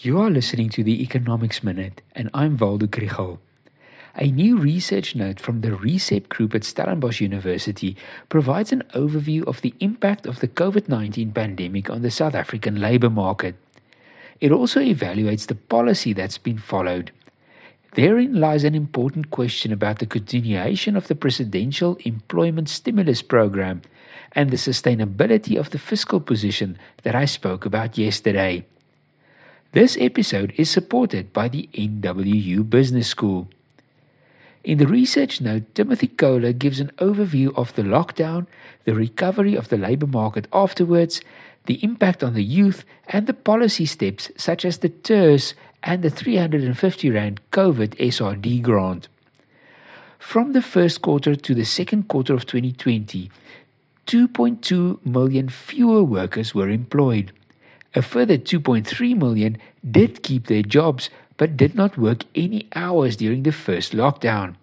You are listening to the Economics Minute, and I'm Waldo Krugell. A new research note from the RESEP group at Stellenbosch University provides an overview of the impact of the COVID 19 pandemic on the South African labour market. It also evaluates the policy that's been followed. Therein lies an important question about the continuation of the presidential employment stimulus program and the sustainability of the fiscal position that I spoke about yesterday. This episode is supported by the NWU Business School. In the research note, Timothy Kohler gives an overview of the lockdown, the recovery of the labour market afterwards, the impact on the youth, and the policy steps such as the TERS and the 350 Rand COVID SRD grant. From the first quarter to the second quarter of 2020, 2.2 million fewer workers were employed. A further 2.3 million did keep their jobs but did not work any hours during the first lockdown.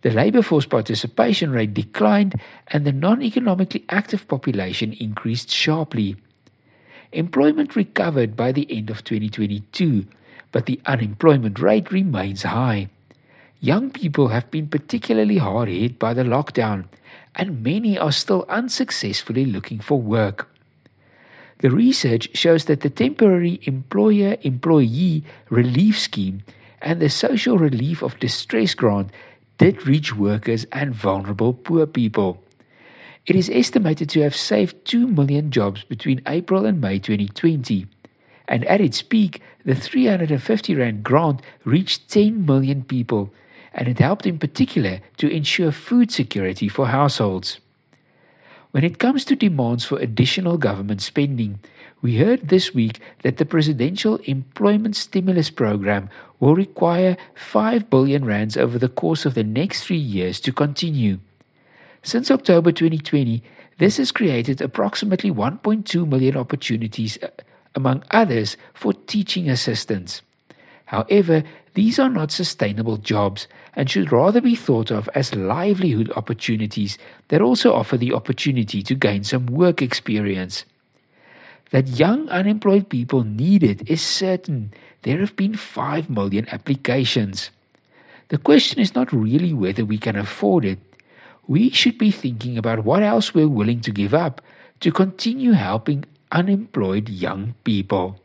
The labour force participation rate declined and the non economically active population increased sharply. Employment recovered by the end of 2022, but the unemployment rate remains high. Young people have been particularly hard hit by the lockdown, and many are still unsuccessfully looking for work. The research shows that the temporary employer employee relief scheme and the social relief of distress grant did reach workers and vulnerable poor people. It is estimated to have saved 2 million jobs between April and May 2020. And at its peak, the 350 Rand grant reached 10 million people, and it helped in particular to ensure food security for households. When it comes to demands for additional government spending, we heard this week that the presidential employment stimulus program will require 5 billion rands over the course of the next 3 years to continue. Since October 2020, this has created approximately 1.2 million opportunities uh, among others for teaching assistants. However, these are not sustainable jobs and should rather be thought of as livelihood opportunities that also offer the opportunity to gain some work experience. That young unemployed people need it is certain. There have been 5 million applications. The question is not really whether we can afford it. We should be thinking about what else we're willing to give up to continue helping unemployed young people.